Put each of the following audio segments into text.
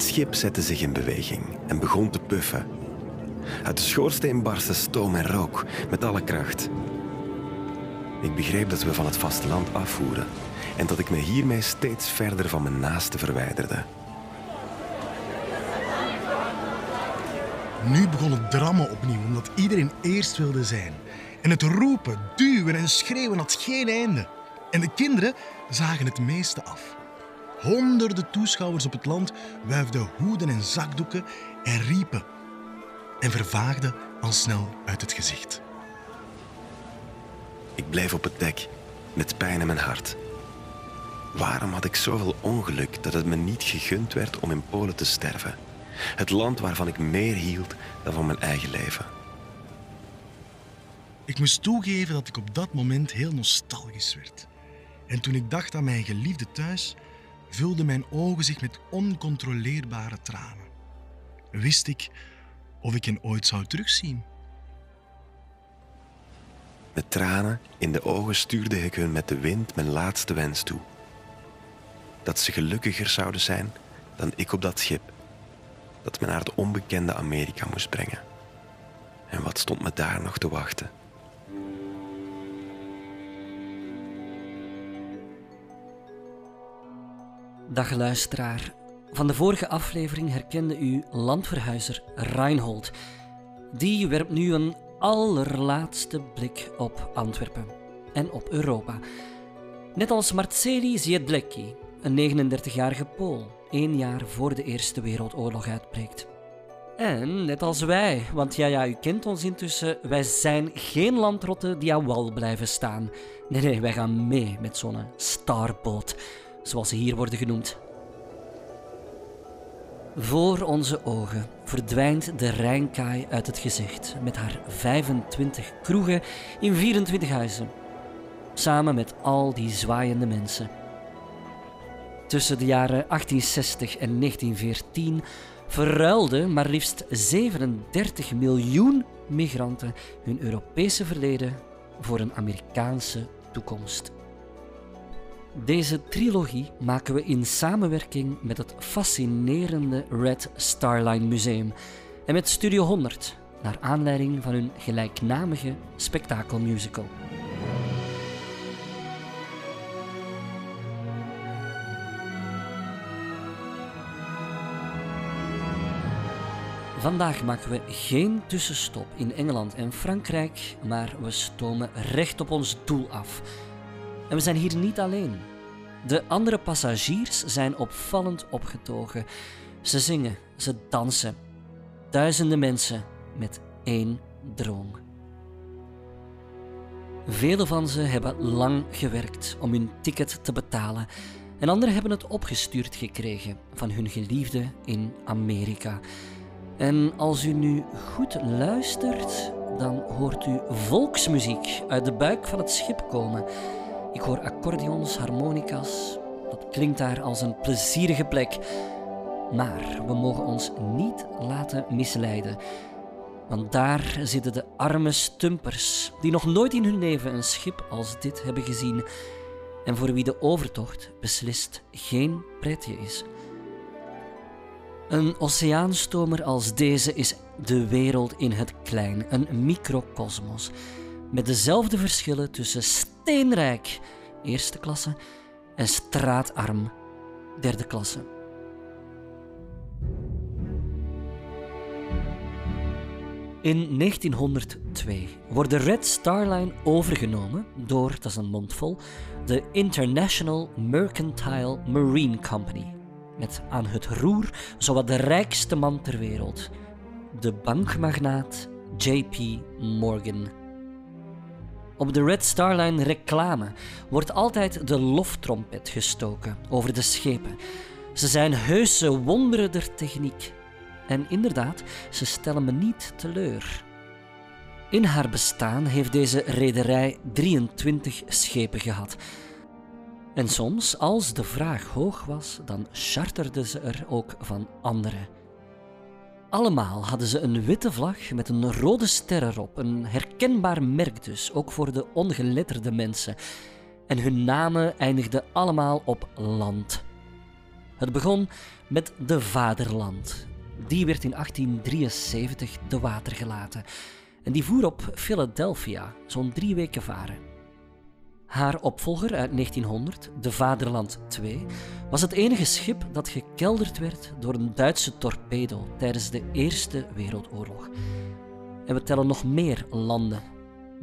Het schip zette zich in beweging en begon te puffen. Uit de schoorsteen barstte stoom en rook met alle kracht. Ik begreep dat we van het vasteland afvoeren en dat ik me hiermee steeds verder van mijn naaste verwijderde. Nu begon het drama opnieuw, omdat iedereen eerst wilde zijn. En het roepen, duwen en schreeuwen had geen einde. En de kinderen zagen het meeste af. Honderden toeschouwers op het land wuifden hoeden en zakdoeken en riepen. En vervaagden al snel uit het gezicht. Ik bleef op het dek, met pijn in mijn hart. Waarom had ik zoveel ongeluk dat het me niet gegund werd om in Polen te sterven? Het land waarvan ik meer hield dan van mijn eigen leven. Ik moest toegeven dat ik op dat moment heel nostalgisch werd. En toen ik dacht aan mijn geliefde thuis, vulden mijn ogen zich met oncontroleerbare tranen. Wist ik of ik hen ooit zou terugzien? Met tranen in de ogen stuurde ik hun met de wind mijn laatste wens toe. Dat ze gelukkiger zouden zijn dan ik op dat schip dat me naar het onbekende Amerika moest brengen. En wat stond me daar nog te wachten? Dag luisteraar. Van de vorige aflevering herkende u landverhuizer Reinhold. Die werpt nu een allerlaatste blik op Antwerpen en op Europa. Net als Marceli Ziedlecki, een 39-jarige Pool, één jaar voor de Eerste Wereldoorlog uitbreekt. En net als wij, want ja, ja, u kent ons intussen, wij zijn geen landrotten die aan wal blijven staan. Nee, nee, wij gaan mee met zo'n starboot, zoals ze hier worden genoemd. Voor onze ogen verdwijnt de Rijnkaai uit het gezicht met haar 25 kroegen in 24 huizen. Samen met al die zwaaiende mensen. Tussen de jaren 1860 en 1914 verruilden maar liefst 37 miljoen migranten hun Europese verleden voor een Amerikaanse toekomst. Deze trilogie maken we in samenwerking met het fascinerende Red Star Line Museum en met Studio 100, naar aanleiding van hun gelijknamige spektakelmusical. Vandaag maken we geen tussenstop in Engeland en Frankrijk, maar we stomen recht op ons doel af. En we zijn hier niet alleen. De andere passagiers zijn opvallend opgetogen. Ze zingen, ze dansen. Duizenden mensen met één droom. Vele van ze hebben lang gewerkt om hun ticket te betalen en anderen hebben het opgestuurd gekregen van hun geliefde in Amerika. En als u nu goed luistert, dan hoort u volksmuziek uit de buik van het schip komen. Ik hoor accordeons, harmonica's. Dat klinkt daar als een plezierige plek. Maar we mogen ons niet laten misleiden. Want daar zitten de arme stumpers, die nog nooit in hun leven een schip als dit hebben gezien en voor wie de overtocht beslist geen pretje is. Een oceaanstomer als deze is de wereld in het klein, een microcosmos, met dezelfde verschillen tussen steenrijk, eerste klasse, en straatarm, derde klasse. In 1902 wordt de Red Star Line overgenomen door, dat is een mondvol, de International Mercantile Marine Company, met aan het roer zowat de rijkste man ter wereld, de bankmagnaat JP Morgan. Op de Red Star Line reclame wordt altijd de loftrompet gestoken over de schepen. Ze zijn heuse wonderen der techniek. En inderdaad, ze stellen me niet teleur. In haar bestaan heeft deze rederij 23 schepen gehad. En soms, als de vraag hoog was, dan charterden ze er ook van anderen. Allemaal hadden ze een witte vlag met een rode ster erop, een herkenbaar merk dus, ook voor de ongeletterde mensen. En hun namen eindigden allemaal op land. Het begon met de Vaderland. Die werd in 1873 te water gelaten en die voer op Philadelphia, zo'n drie weken varen. Haar opvolger uit 1900, de Vaderland II, was het enige schip dat gekelderd werd door een Duitse torpedo tijdens de Eerste Wereldoorlog. En we tellen nog meer landen: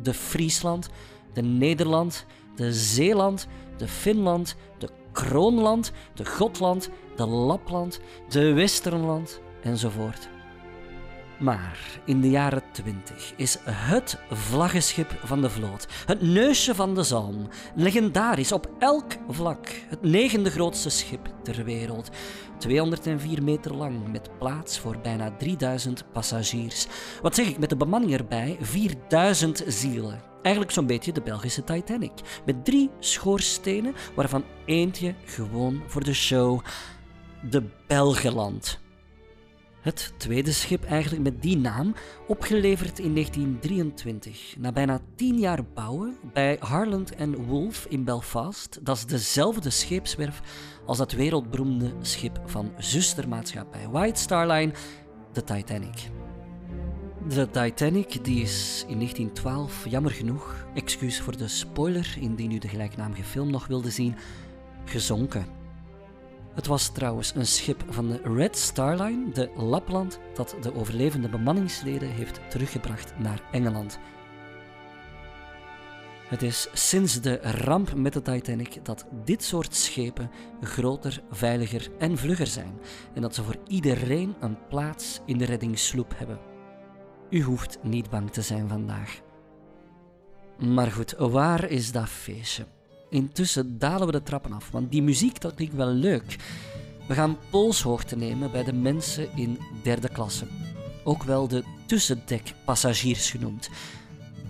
de Friesland, de Nederland, de Zeeland, de Finland, de Kroonland, de Gotland, de Lapland, de Westernland enzovoort. Maar in de jaren 20 is het vlaggenschip van de vloot, het neusje van de zalm, legendarisch op elk vlak, het negende grootste schip ter wereld. 204 meter lang, met plaats voor bijna 3000 passagiers. Wat zeg ik met de bemanning erbij? 4000 zielen. Eigenlijk zo'n beetje de Belgische Titanic. Met drie schoorstenen, waarvan eentje gewoon voor de show. De Belgeland. Het tweede schip eigenlijk met die naam, opgeleverd in 1923. Na bijna tien jaar bouwen bij Harland Wolff in Belfast. Dat is dezelfde scheepswerf als dat wereldberoemde schip van zustermaatschappij White Star Line, de Titanic. De Titanic die is in 1912, jammer genoeg, excuus voor de spoiler indien u de gelijknamige film nog wilde zien, gezonken. Het was trouwens een schip van de Red Star Line, de Lapland, dat de overlevende bemanningsleden heeft teruggebracht naar Engeland. Het is sinds de ramp met de Titanic dat dit soort schepen groter, veiliger en vlugger zijn en dat ze voor iedereen een plaats in de reddingssloep hebben. U hoeft niet bang te zijn vandaag. Maar goed, waar is dat feestje? Intussen dalen we de trappen af, want die muziek dat klinkt wel leuk. We gaan polshoogte nemen bij de mensen in derde klasse. Ook wel de tussendekpassagiers genoemd.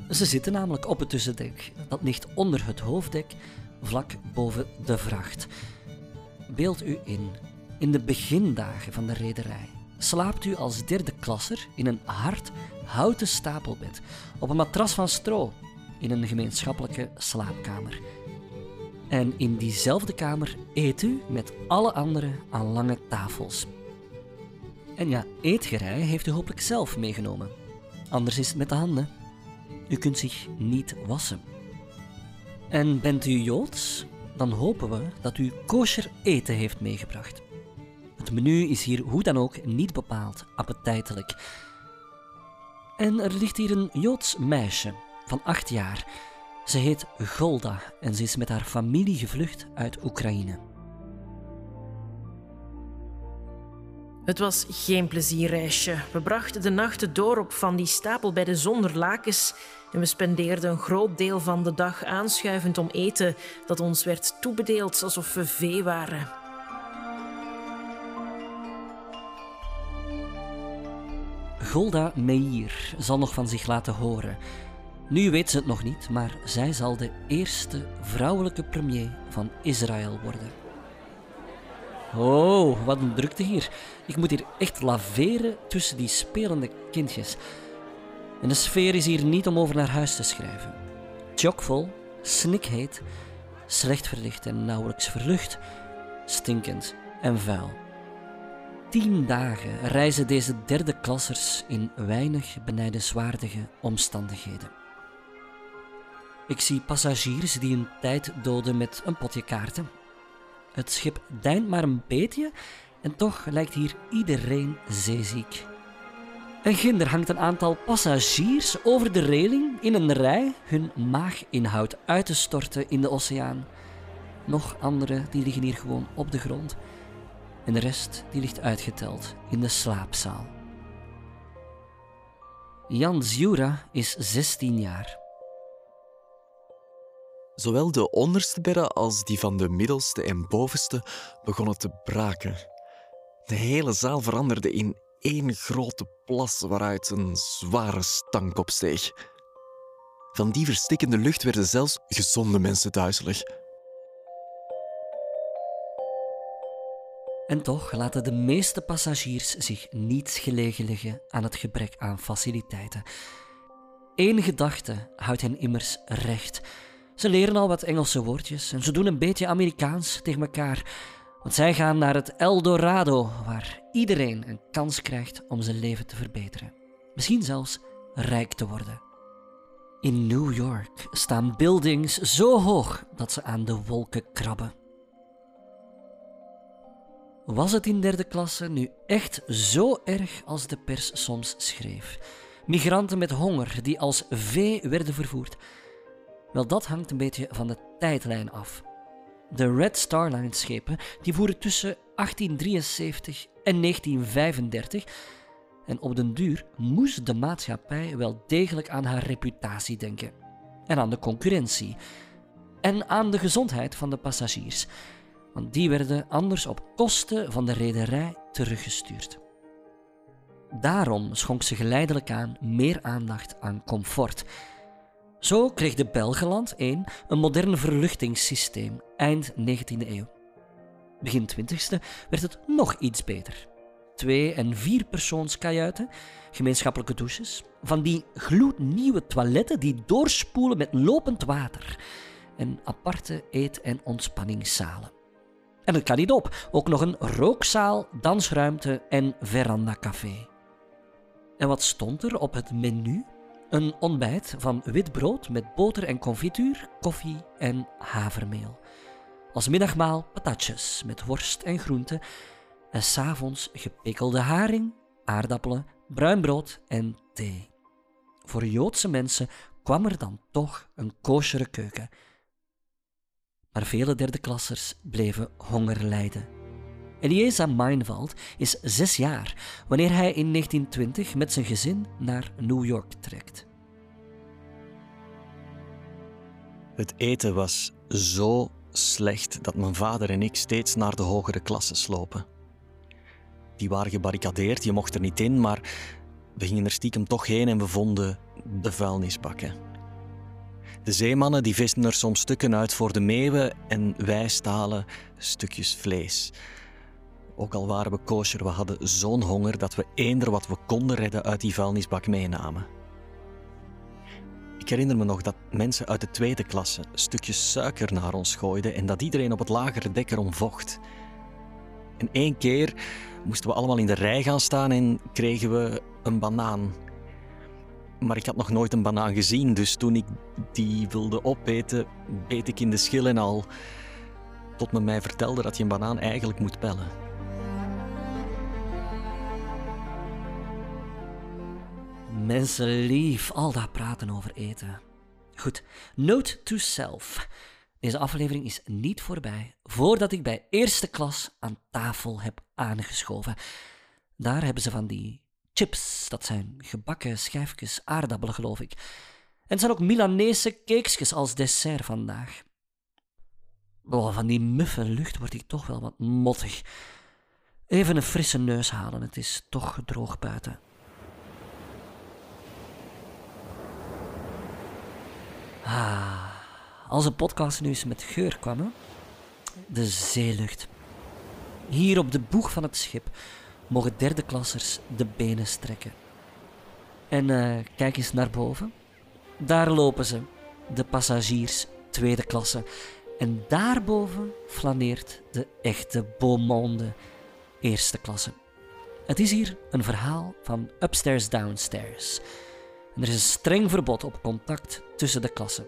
Ze zitten namelijk op het tussendek. Dat ligt onder het hoofddek, vlak boven de vracht. Beeld u in, in de begindagen van de rederij slaapt u als derde klasser in een hard houten stapelbed op een matras van stro in een gemeenschappelijke slaapkamer. En in diezelfde kamer eet u met alle anderen aan lange tafels. En ja, eetgerei heeft u hopelijk zelf meegenomen. Anders is het met de handen. U kunt zich niet wassen. En bent u Joods? Dan hopen we dat u kosher eten heeft meegebracht. Het menu is hier hoe dan ook niet bepaald appetijtelijk. En er ligt hier een Joods meisje van acht jaar. Ze heet Golda en ze is met haar familie gevlucht uit Oekraïne. Het was geen plezierreisje. We brachten de nachten door op van die stapelbedden zonder lakens en we spendeerden een groot deel van de dag aanschuivend om eten dat ons werd toebedeeld alsof we vee waren. Golda Meir zal nog van zich laten horen. Nu weet ze het nog niet, maar zij zal de eerste vrouwelijke premier van Israël worden. Oh, wat een drukte hier. Ik moet hier echt laveren tussen die spelende kindjes. En de sfeer is hier niet om over naar huis te schrijven. Chockvol, snikheet, slecht verlicht en nauwelijks verlucht, stinkend en vuil. Tien dagen reizen deze derde klassers in weinig benijdenswaardige omstandigheden. Ik zie passagiers die hun tijd doden met een potje kaarten. Het schip deint maar een beetje en toch lijkt hier iedereen zeeziek. En ginder hangt een aantal passagiers over de reling in een rij hun maaginhoud uit te storten in de oceaan. Nog anderen die liggen hier gewoon op de grond en de rest die ligt uitgeteld in de slaapzaal. Jan Zjura is 16 jaar. Zowel de onderste bedden als die van de middelste en bovenste begonnen te braken. De hele zaal veranderde in één grote plas waaruit een zware stank opsteeg. Van die verstikkende lucht werden zelfs gezonde mensen duizelig. En toch laten de meeste passagiers zich niets gelegen liggen aan het gebrek aan faciliteiten. Eén gedachte houdt hen immers recht. Ze leren al wat Engelse woordjes en ze doen een beetje Amerikaans tegen elkaar, Want zij gaan naar het Eldorado, waar iedereen een kans krijgt om zijn leven te verbeteren. Misschien zelfs rijk te worden. In New York staan buildings zo hoog dat ze aan de wolken krabben. Was het in derde klasse nu echt zo erg als de pers soms schreef? Migranten met honger die als vee werden vervoerd. Wel, dat hangt een beetje van de tijdlijn af. De Red Star Line schepen die voeren tussen 1873 en 1935 en op den duur moest de maatschappij wel degelijk aan haar reputatie denken en aan de concurrentie en aan de gezondheid van de passagiers, want die werden anders op kosten van de rederij teruggestuurd. Daarom schonk ze geleidelijk aan meer aandacht aan comfort. Zo kreeg de Belgeland 1 een modern verluchtingssysteem eind 19e eeuw. Begin 20e werd het nog iets beter. Twee- en vierpersoonskajuiten, gemeenschappelijke douches, van die gloednieuwe toiletten die doorspoelen met lopend water en aparte eet- en ontspanningszalen. En het kan niet op, ook nog een rookzaal, dansruimte en veranda-café. En wat stond er op het menu? Een ontbijt van wit brood met boter en confituur, koffie en havermeel. Als middagmaal patatjes met worst en groenten en s'avonds gepikkelde haring, aardappelen, bruin brood en thee. Voor Joodse mensen kwam er dan toch een koosjere keuken. Maar vele derdeklassers bleven honger lijden. Eliezer Meinwald is zes jaar wanneer hij in 1920 met zijn gezin naar New York trekt. Het eten was zo slecht dat mijn vader en ik steeds naar de hogere klassen slopen. Die waren gebarricadeerd, je mocht er niet in, maar we gingen er stiekem toch heen en we vonden de vuilnisbakken. De zeemannen die visten er soms stukken uit voor de meeuwen en wij stalen stukjes vlees. Ook al waren we kosher, we hadden zo'n honger dat we eender wat we konden redden uit die vuilnisbak meenamen. Ik herinner me nog dat mensen uit de tweede klasse stukjes suiker naar ons gooiden en dat iedereen op het lagere dek erom vocht. En één keer moesten we allemaal in de rij gaan staan en kregen we een banaan. Maar ik had nog nooit een banaan gezien, dus toen ik die wilde opeten, beet ik in de schil en al. Tot men mij vertelde dat je een banaan eigenlijk moet pellen. Mensen lief, al dat praten over eten. Goed, note to self. Deze aflevering is niet voorbij voordat ik bij eerste klas aan tafel heb aangeschoven. Daar hebben ze van die chips, dat zijn gebakken schijfjes aardappelen, geloof ik. En het zijn ook Milanese cakesjes als dessert vandaag. Oh, van die muffe lucht word ik toch wel wat mottig. Even een frisse neus halen, het is toch droog buiten. Ah, als een podcast nu eens met geur kwam, hè? de zeelucht. Hier op de boeg van het schip mogen derde klassers de benen strekken. En eh, kijk eens naar boven. Daar lopen ze, de passagiers tweede klasse. En daarboven flaneert de echte beaumonde eerste klasse. Het is hier een verhaal van upstairs downstairs. En er is een streng verbod op contact tussen de klassen.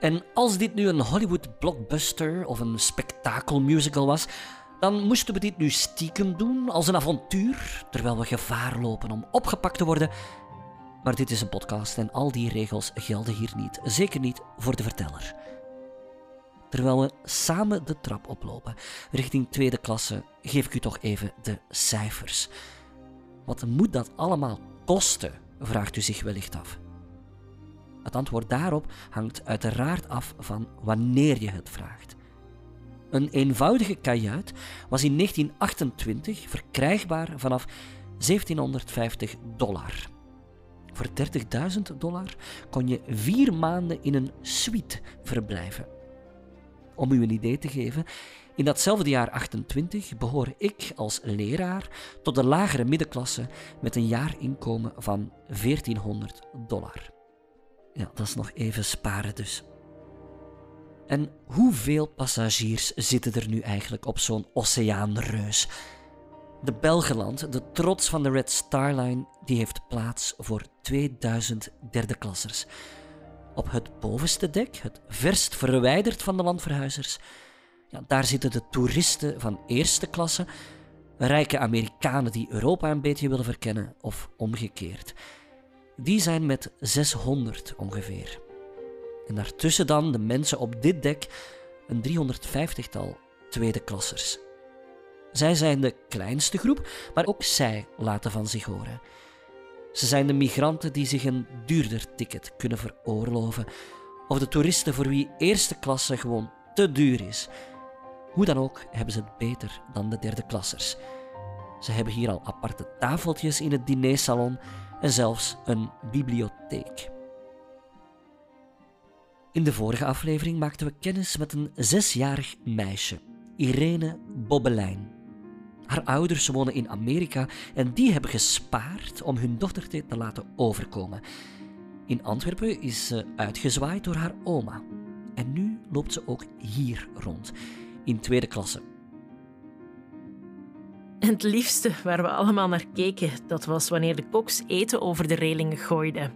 En als dit nu een Hollywood blockbuster of een spektakelmusical was, dan moesten we dit nu stiekem doen als een avontuur, terwijl we gevaar lopen om opgepakt te worden. Maar dit is een podcast en al die regels gelden hier niet, zeker niet voor de verteller. Terwijl we samen de trap oplopen richting tweede klasse, geef ik u toch even de cijfers. Wat moet dat allemaal kosten? Vraagt u zich wellicht af. Het antwoord daarop hangt uiteraard af van wanneer je het vraagt. Een eenvoudige kajuit was in 1928 verkrijgbaar vanaf 1750 dollar. Voor 30.000 dollar kon je vier maanden in een suite verblijven. Om u een idee te geven, in datzelfde jaar 28 behoor ik als leraar tot de lagere middenklasse met een jaarinkomen van 1400 dollar. Ja, dat is nog even sparen dus. En hoeveel passagiers zitten er nu eigenlijk op zo'n oceaanreus? De Belgeland, de trots van de Red Star Line, die heeft plaats voor 2000 derdeklassers. Op het bovenste dek, het verst verwijderd van de landverhuizers, ja, daar zitten de toeristen van eerste klasse, rijke Amerikanen die Europa een beetje willen verkennen of omgekeerd. Die zijn met 600 ongeveer. En daartussen dan de mensen op dit dek, een 350-tal tweede klassers. Zij zijn de kleinste groep, maar ook zij laten van zich horen. Ze zijn de migranten die zich een duurder ticket kunnen veroorloven, of de toeristen voor wie eerste klasse gewoon te duur is. Hoe dan ook hebben ze het beter dan de derde klassers. Ze hebben hier al aparte tafeltjes in het dinersalon en zelfs een bibliotheek. In de vorige aflevering maakten we kennis met een zesjarig meisje, Irene Bobbelijn. Haar ouders wonen in Amerika en die hebben gespaard om hun dochtertje te laten overkomen. In Antwerpen is ze uitgezwaaid door haar oma. En nu loopt ze ook hier rond, in tweede klasse. Het liefste waar we allemaal naar keken, dat was wanneer de koks eten over de relingen gooiden.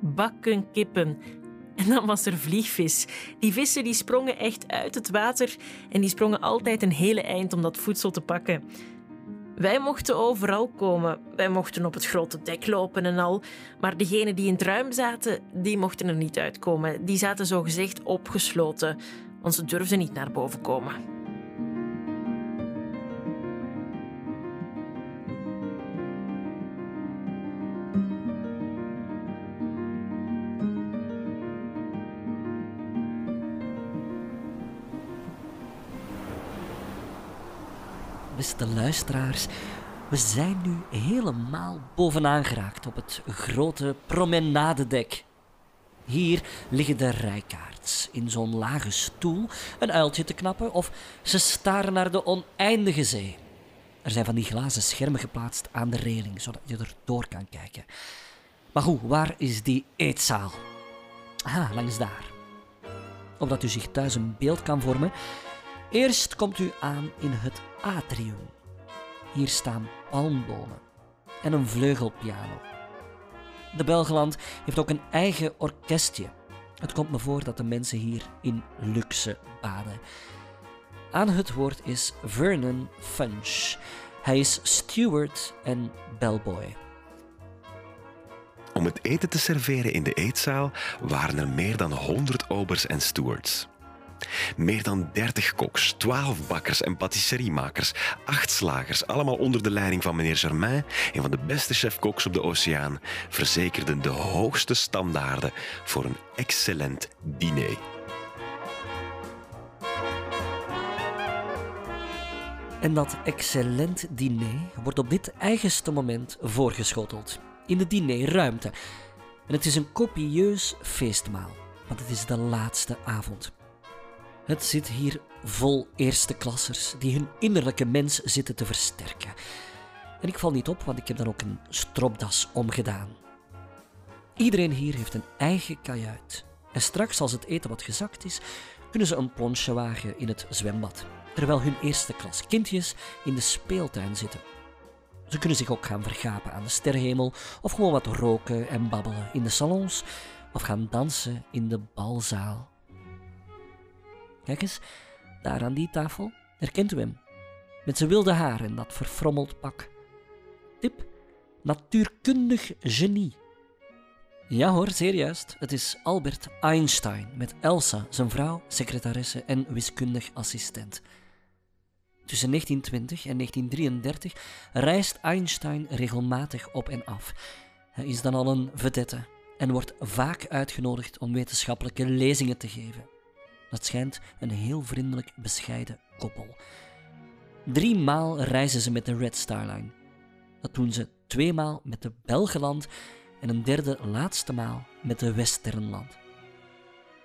Bakken kippen. En dan was er vliegvis. Die vissen die sprongen echt uit het water en die sprongen altijd een hele eind om dat voedsel te pakken. Wij mochten overal komen. Wij mochten op het grote dek lopen en al. Maar degenen die in het ruim zaten, die mochten er niet uitkomen. Die zaten zogezegd opgesloten, want ze durfden niet naar boven komen. Beste luisteraars, we zijn nu helemaal bovenaan geraakt op het grote promenadedek. Hier liggen de rijkaards in zo'n lage stoel een uiltje te knappen of ze staren naar de oneindige zee. Er zijn van die glazen schermen geplaatst aan de reling, zodat je er door kan kijken. Maar goed, waar is die eetzaal? Ah, langs daar. Opdat u zich thuis een beeld kan vormen, Eerst komt u aan in het atrium. Hier staan palmbomen en een vleugelpiano. De Belgeland heeft ook een eigen orkestje. Het komt me voor dat de mensen hier in luxe baden. Aan het woord is Vernon Funch. Hij is steward en bellboy. Om het eten te serveren in de eetzaal waren er meer dan 100 obers en stewards. Meer dan 30 koks, 12 bakkers en patisseriemakers, 8 slagers, allemaal onder de leiding van meneer Germain, een van de beste chef-koks op de oceaan, verzekerden de hoogste standaarden voor een excellent diner. En dat excellent diner wordt op dit eigenste moment voorgeschoteld. In de dinerruimte. En het is een copieus feestmaal, want het is de laatste avond. Het zit hier vol eerste klassers die hun innerlijke mens zitten te versterken. En ik val niet op, want ik heb dan ook een stropdas omgedaan. Iedereen hier heeft een eigen kajuit. En straks, als het eten wat gezakt is, kunnen ze een plonsje wagen in het zwembad, terwijl hun eerste klas kindjes in de speeltuin zitten. Ze kunnen zich ook gaan vergapen aan de sterrenhemel, of gewoon wat roken en babbelen in de salons, of gaan dansen in de balzaal. Kijk eens, daar aan die tafel, herkent u hem? Met zijn wilde haar en dat verfrommeld pak. Tip, natuurkundig genie. Ja hoor, zeer juist. Het is Albert Einstein met Elsa, zijn vrouw, secretaresse en wiskundig assistent. Tussen 1920 en 1933 reist Einstein regelmatig op en af. Hij is dan al een vedette en wordt vaak uitgenodigd om wetenschappelijke lezingen te geven. Dat schijnt een heel vriendelijk, bescheiden koppel. Drie maal reizen ze met de Red Star Line. Dat doen ze tweemaal met de Belgeland en een derde laatste maal met de Westernland.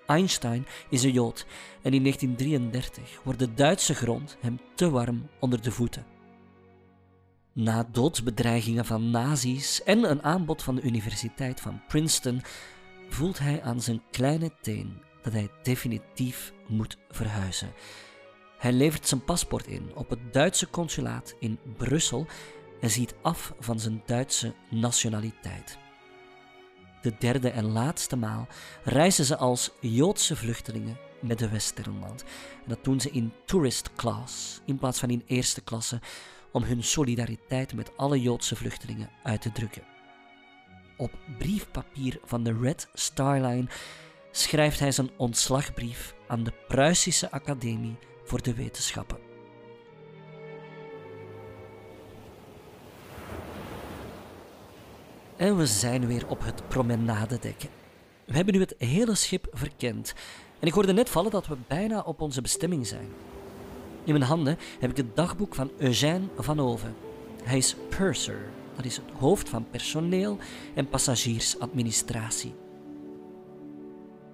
Einstein is een Jood en in 1933 wordt de Duitse grond hem te warm onder de voeten. Na doodsbedreigingen van nazi's en een aanbod van de Universiteit van Princeton voelt hij aan zijn kleine teen dat hij definitief moet verhuizen. Hij levert zijn paspoort in op het Duitse consulaat in Brussel en ziet af van zijn Duitse nationaliteit. De derde en laatste maal reizen ze als Joodse vluchtelingen met de Westerland. En dat doen ze in tourist class in plaats van in eerste klasse om hun solidariteit met alle Joodse vluchtelingen uit te drukken. Op briefpapier van de Red Star Line schrijft hij zijn ontslagbrief aan de Pruisische Academie voor de Wetenschappen. En we zijn weer op het promenadedek. We hebben nu het hele schip verkend. En ik hoorde net vallen dat we bijna op onze bestemming zijn. In mijn handen heb ik het dagboek van Eugène van Oven. Hij is purser, dat is het hoofd van personeel en passagiersadministratie.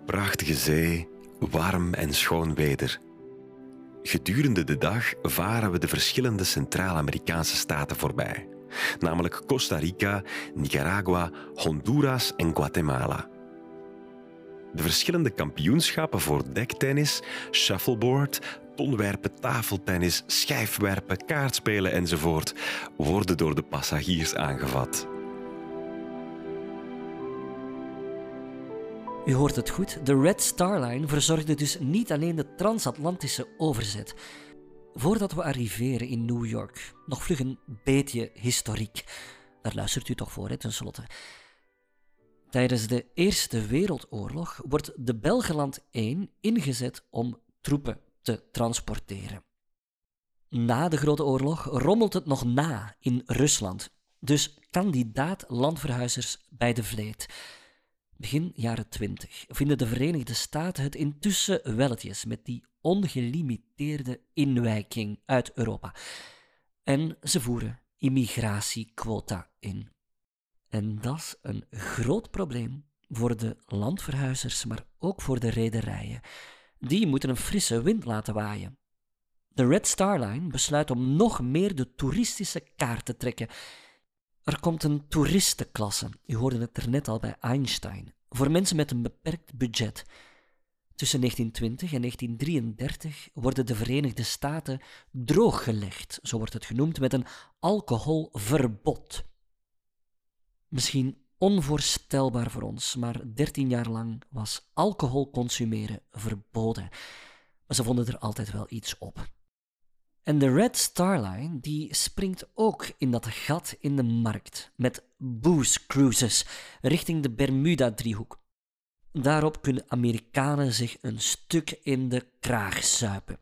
Prachtige zee, warm en schoon weder. Gedurende de dag varen we de verschillende Centraal-Amerikaanse staten voorbij, namelijk Costa Rica, Nicaragua, Honduras en Guatemala. De verschillende kampioenschappen voor dektennis, shuffleboard, tonwerpen, tafeltennis, schijfwerpen, kaartspelen enzovoort worden door de passagiers aangevat. U hoort het goed, de Red Star Line verzorgde dus niet alleen de transatlantische overzet. Voordat we arriveren in New York, nog vlug een beetje historiek. Daar luistert u toch voor, hè, tenslotte. Tijdens de Eerste Wereldoorlog wordt de Belgeland 1 ingezet om troepen te transporteren. Na de Grote Oorlog rommelt het nog na in Rusland, dus kandidaat landverhuizers bij de vleet. Begin jaren 20 vinden de Verenigde Staten het intussen welletjes met die ongelimiteerde inwijking uit Europa. En ze voeren immigratiequota in. En dat is een groot probleem voor de landverhuizers, maar ook voor de rederijen. Die moeten een frisse wind laten waaien. De Red Star Line besluit om nog meer de toeristische kaart te trekken. Er komt een toeristenklasse, u hoorde het er net al bij Einstein, voor mensen met een beperkt budget. Tussen 1920 en 1933 worden de Verenigde Staten drooggelegd, zo wordt het genoemd, met een alcoholverbod. Misschien onvoorstelbaar voor ons, maar 13 jaar lang was alcohol consumeren verboden. Maar ze vonden er altijd wel iets op. En de Red Star Line die springt ook in dat gat in de markt met booze cruises richting de Bermuda-driehoek. Daarop kunnen Amerikanen zich een stuk in de kraag zuipen.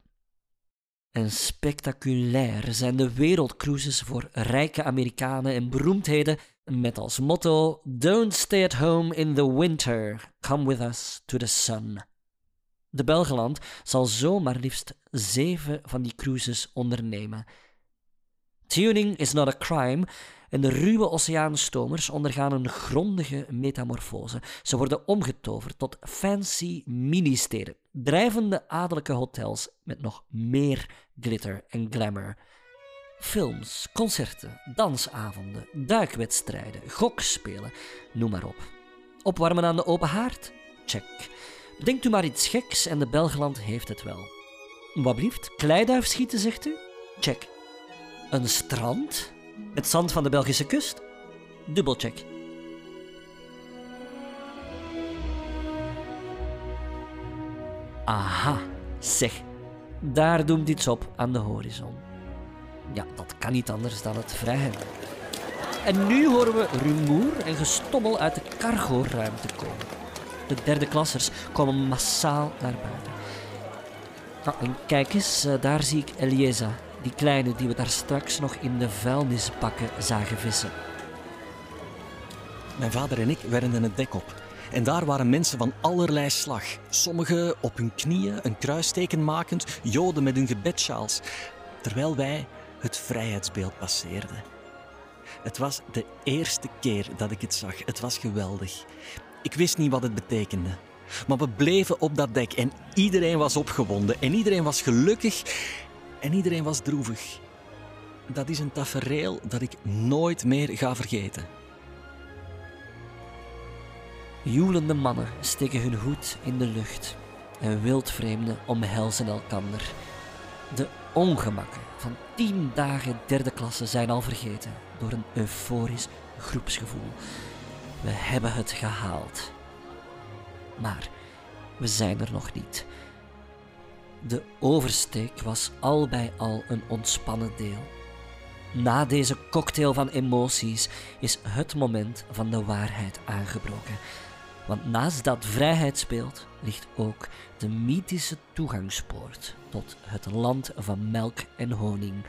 En spectaculair zijn de wereldcruises voor rijke Amerikanen en beroemdheden met als motto: Don't stay at home in the winter, come with us to the sun. De Belgeland zal zo maar liefst zeven van die cruises ondernemen. Tuning is not a crime en de ruwe oceaanstomers ondergaan een grondige metamorfose. Ze worden omgetoverd tot fancy ministeden, drijvende adellijke hotels met nog meer glitter en glamour. Films, concerten, dansavonden, duikwedstrijden, gokspelen, noem maar op. Opwarmen aan de open haard? Check. Denkt u maar iets geks en de Belgeland heeft het wel. Wat blieft? Kleiduif schieten, zegt u? Check. Een strand? Het zand van de Belgische kust? Dubbelcheck. Aha, zeg. Daar doemt iets op aan de horizon. Ja, dat kan niet anders dan het vrijheid. En nu horen we rumoer en gestommel uit de cargo-ruimte komen. De derde klassers komen massaal naar buiten. Nou, kijk eens, eh, daar zie ik Elieza, die kleine die we daar straks nog in de vuilnisbakken zagen vissen. Mijn vader en ik werden het dek op. En daar waren mensen van allerlei slag. Sommigen op hun knieën, een kruisteken makend, joden met hun gebedsjaals. Terwijl wij het vrijheidsbeeld passeerden. Het was de eerste keer dat ik het zag. Het was geweldig. Ik wist niet wat het betekende. Maar we bleven op dat dek en iedereen was opgewonden en iedereen was gelukkig en iedereen was droevig. Dat is een tafereel dat ik nooit meer ga vergeten. Joelende mannen steken hun hoed in de lucht. en wildvreemden omhelzen elkander. De ongemakken van tien dagen derde klasse zijn al vergeten door een euforisch groepsgevoel. We hebben het gehaald. Maar we zijn er nog niet. De oversteek was al bij al een ontspannen deel. Na deze cocktail van emoties is het moment van de waarheid aangebroken. Want naast dat vrijheid speelt, ligt ook de mythische toegangspoort tot het land van melk en honing.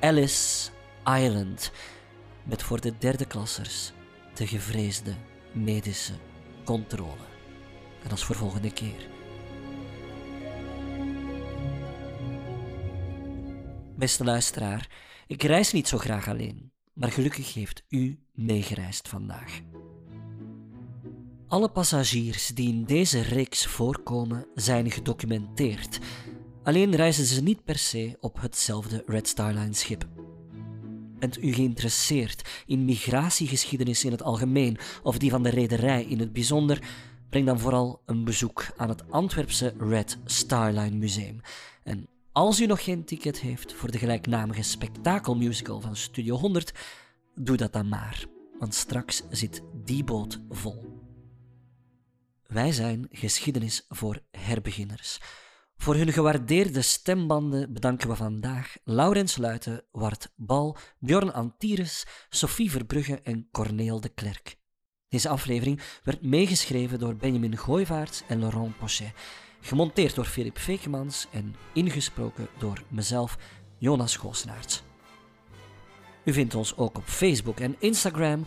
Alice Island, met voor de derde klassers de gevreesde medische controle. En dat is voor volgende keer. Beste luisteraar, ik reis niet zo graag alleen, maar gelukkig heeft u meegereisd vandaag. Alle passagiers die in deze reeks voorkomen zijn gedocumenteerd. Alleen reizen ze niet per se op hetzelfde Red Star Line schip. Bent u geïnteresseerd in migratiegeschiedenis in het algemeen of die van de rederij in het bijzonder? Breng dan vooral een bezoek aan het Antwerpse Red Star Line Museum. En als u nog geen ticket heeft voor de gelijknamige spektakelmusical van Studio 100, doe dat dan maar, want straks zit die boot vol. Wij zijn geschiedenis voor herbeginners. Voor hun gewaardeerde stembanden bedanken we vandaag Laurens Luiten, Wart Bal, Bjorn Antires, Sophie Verbrugge en Corneel de Klerk. Deze aflevering werd meegeschreven door Benjamin Gooivaerts en Laurent Pochet, gemonteerd door Filip Fekemans en ingesproken door mezelf, Jonas Goosenaerts. U vindt ons ook op Facebook en Instagram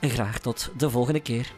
en graag tot de volgende keer.